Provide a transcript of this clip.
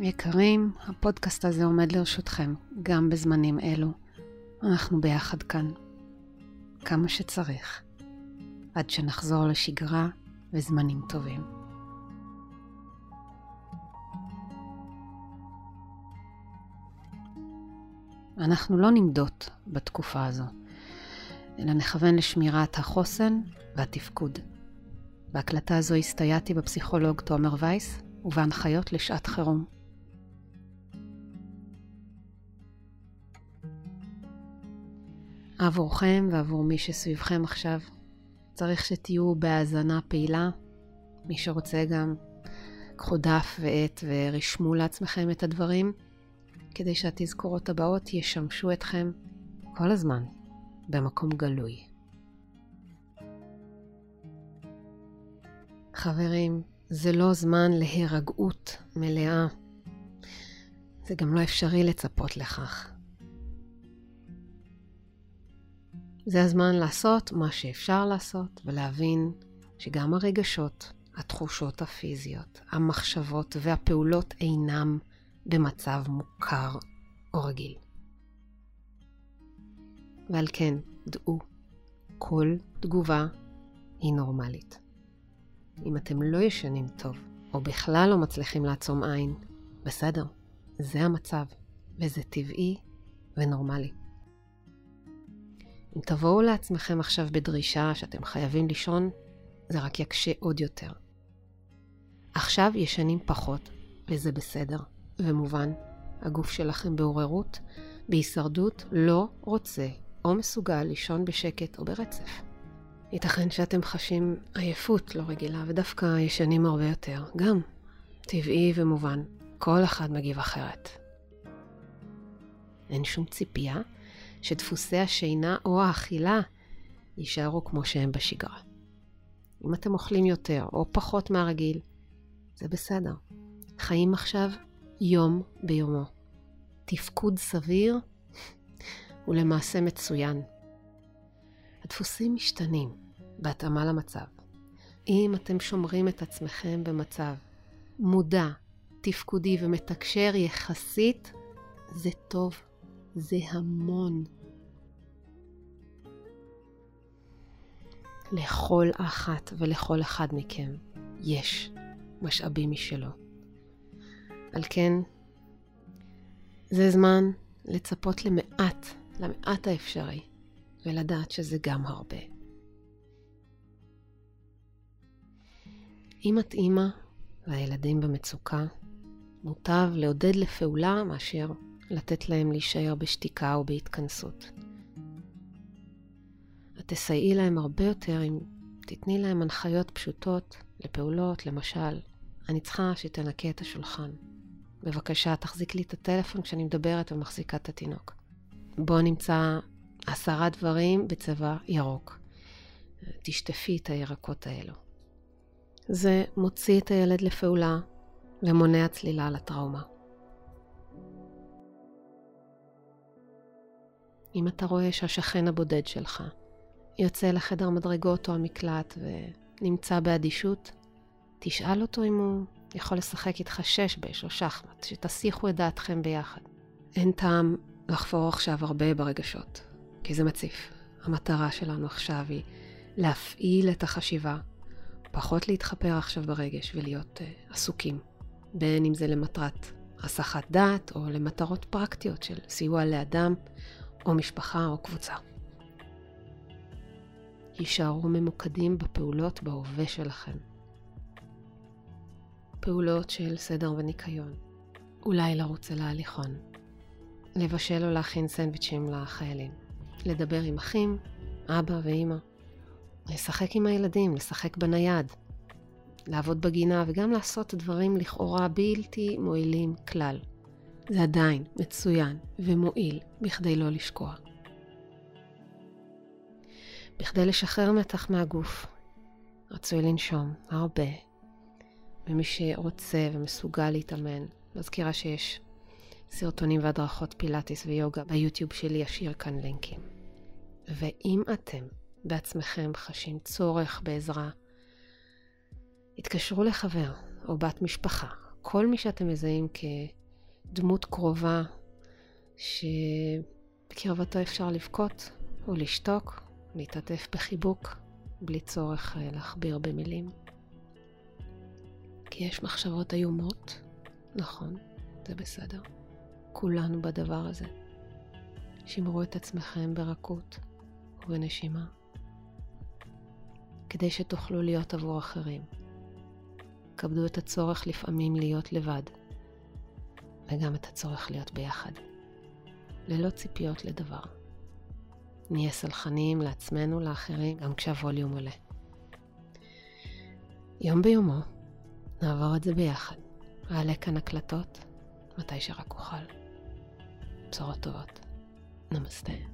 יקרים, הפודקאסט הזה עומד לרשותכם גם בזמנים אלו. אנחנו ביחד כאן, כמה שצריך, עד שנחזור לשגרה וזמנים טובים. אנחנו לא נמדות בתקופה הזו, אלא נכוון לשמירת החוסן והתפקוד. בהקלטה הזו הסתייעתי בפסיכולוג תומר וייס ובהנחיות לשעת חירום. עבורכם ועבור מי שסביבכם עכשיו, צריך שתהיו בהאזנה פעילה. מי שרוצה גם, קחו דף ועט ורשמו לעצמכם את הדברים, כדי שהתזכורות הבאות ישמשו אתכם כל הזמן במקום גלוי. חברים, זה לא זמן להירגעות מלאה. זה גם לא אפשרי לצפות לכך. זה הזמן לעשות מה שאפשר לעשות ולהבין שגם הרגשות, התחושות הפיזיות, המחשבות והפעולות אינם במצב מוכר או רגיל. ועל כן, דעו, כל תגובה היא נורמלית. אם אתם לא ישנים טוב, או בכלל לא מצליחים לעצום עין, בסדר, זה המצב, וזה טבעי ונורמלי. אם תבואו לעצמכם עכשיו בדרישה שאתם חייבים לישון, זה רק יקשה עוד יותר. עכשיו ישנים פחות, וזה בסדר ומובן. הגוף שלכם בעוררות, בהישרדות, לא רוצה או מסוגל לישון בשקט או ברצף. ייתכן שאתם חשים עייפות לא רגילה, ודווקא ישנים הרבה יותר. גם טבעי ומובן, כל אחד מגיב אחרת. אין שום ציפייה שדפוסי השינה או האכילה יישארו כמו שהם בשגרה. אם אתם אוכלים יותר או פחות מהרגיל, זה בסדר. חיים עכשיו יום ביומו. תפקוד סביר הוא למעשה מצוין. הדפוסים משתנים בהתאמה למצב. אם אתם שומרים את עצמכם במצב מודע, תפקודי ומתקשר יחסית, זה טוב. זה המון. לכל אחת ולכל אחד מכם יש משאבים משלו. על כן, זה זמן לצפות למעט, למעט האפשרי, ולדעת שזה גם הרבה. אם את אימא והילדים במצוקה, מוטב לעודד לפעולה מאשר לתת להם להישאר בשתיקה או בהתכנסות. את תסייעי להם הרבה יותר אם תתני להם הנחיות פשוטות לפעולות, למשל, אני צריכה שתנקה את השולחן. בבקשה, תחזיק לי את הטלפון כשאני מדברת ומחזיקה את התינוק. בוא נמצא עשרה דברים בצבע ירוק. תשטפי את הירקות האלו. זה מוציא את הילד לפעולה ומונע צלילה לטראומה. אם אתה רואה שהשכן הבודד שלך יוצא לחדר מדרגות או המקלט ונמצא באדישות, תשאל אותו אם הוא יכול לשחק איתך שש בש או שחמט, שתסיחו את דעתכם ביחד. אין טעם לחפור עכשיו הרבה ברגשות, כי זה מציף. המטרה שלנו עכשיו היא להפעיל את החשיבה, פחות להתחפר עכשיו ברגש ולהיות uh, עסוקים, בין אם זה למטרת הסחת דעת או למטרות פרקטיות של סיוע לאדם או משפחה או קבוצה. הישארו ממוקדים בפעולות בהווה שלכם. פעולות של סדר וניקיון. אולי לרוץ אל ההליכון. לבשל או להכין סנדוויצ'ים לחיילים. לדבר עם אחים, אבא ואימא. לשחק עם הילדים, לשחק בנייד. לעבוד בגינה וגם לעשות דברים לכאורה בלתי מועילים כלל. זה עדיין מצוין ומועיל בכדי לא לשקוע. בכדי לשחרר מתח מהגוף, רצוי לנשום הרבה, ומי שרוצה ומסוגל להתאמן, מזכירה שיש סרטונים והדרכות פילאטיס ויוגה ביוטיוב שלי, אשאיר כאן לינקים. ואם אתם בעצמכם חשים צורך בעזרה, התקשרו לחבר או בת משפחה כל מי שאתם מזהים כדמות קרובה, שבקרבתו אפשר לבכות או לשתוק, להתעטף בחיבוק, בלי צורך אה, להכביר במילים. כי יש מחשבות איומות, נכון, זה בסדר. כולנו בדבר הזה. שמרו את עצמכם ברכות ובנשימה, כדי שתוכלו להיות עבור אחרים. כבדו את הצורך לפעמים להיות לבד, וגם את הצורך להיות ביחד, ללא ציפיות לדבר. נהיה סלחניים לעצמנו, לאחרים, גם כשהווליום עולה. יום ביומו, נעבור את זה ביחד. אעלה כאן הקלטות, מתי שרק אוכל. בשורות טובות. נמסטה.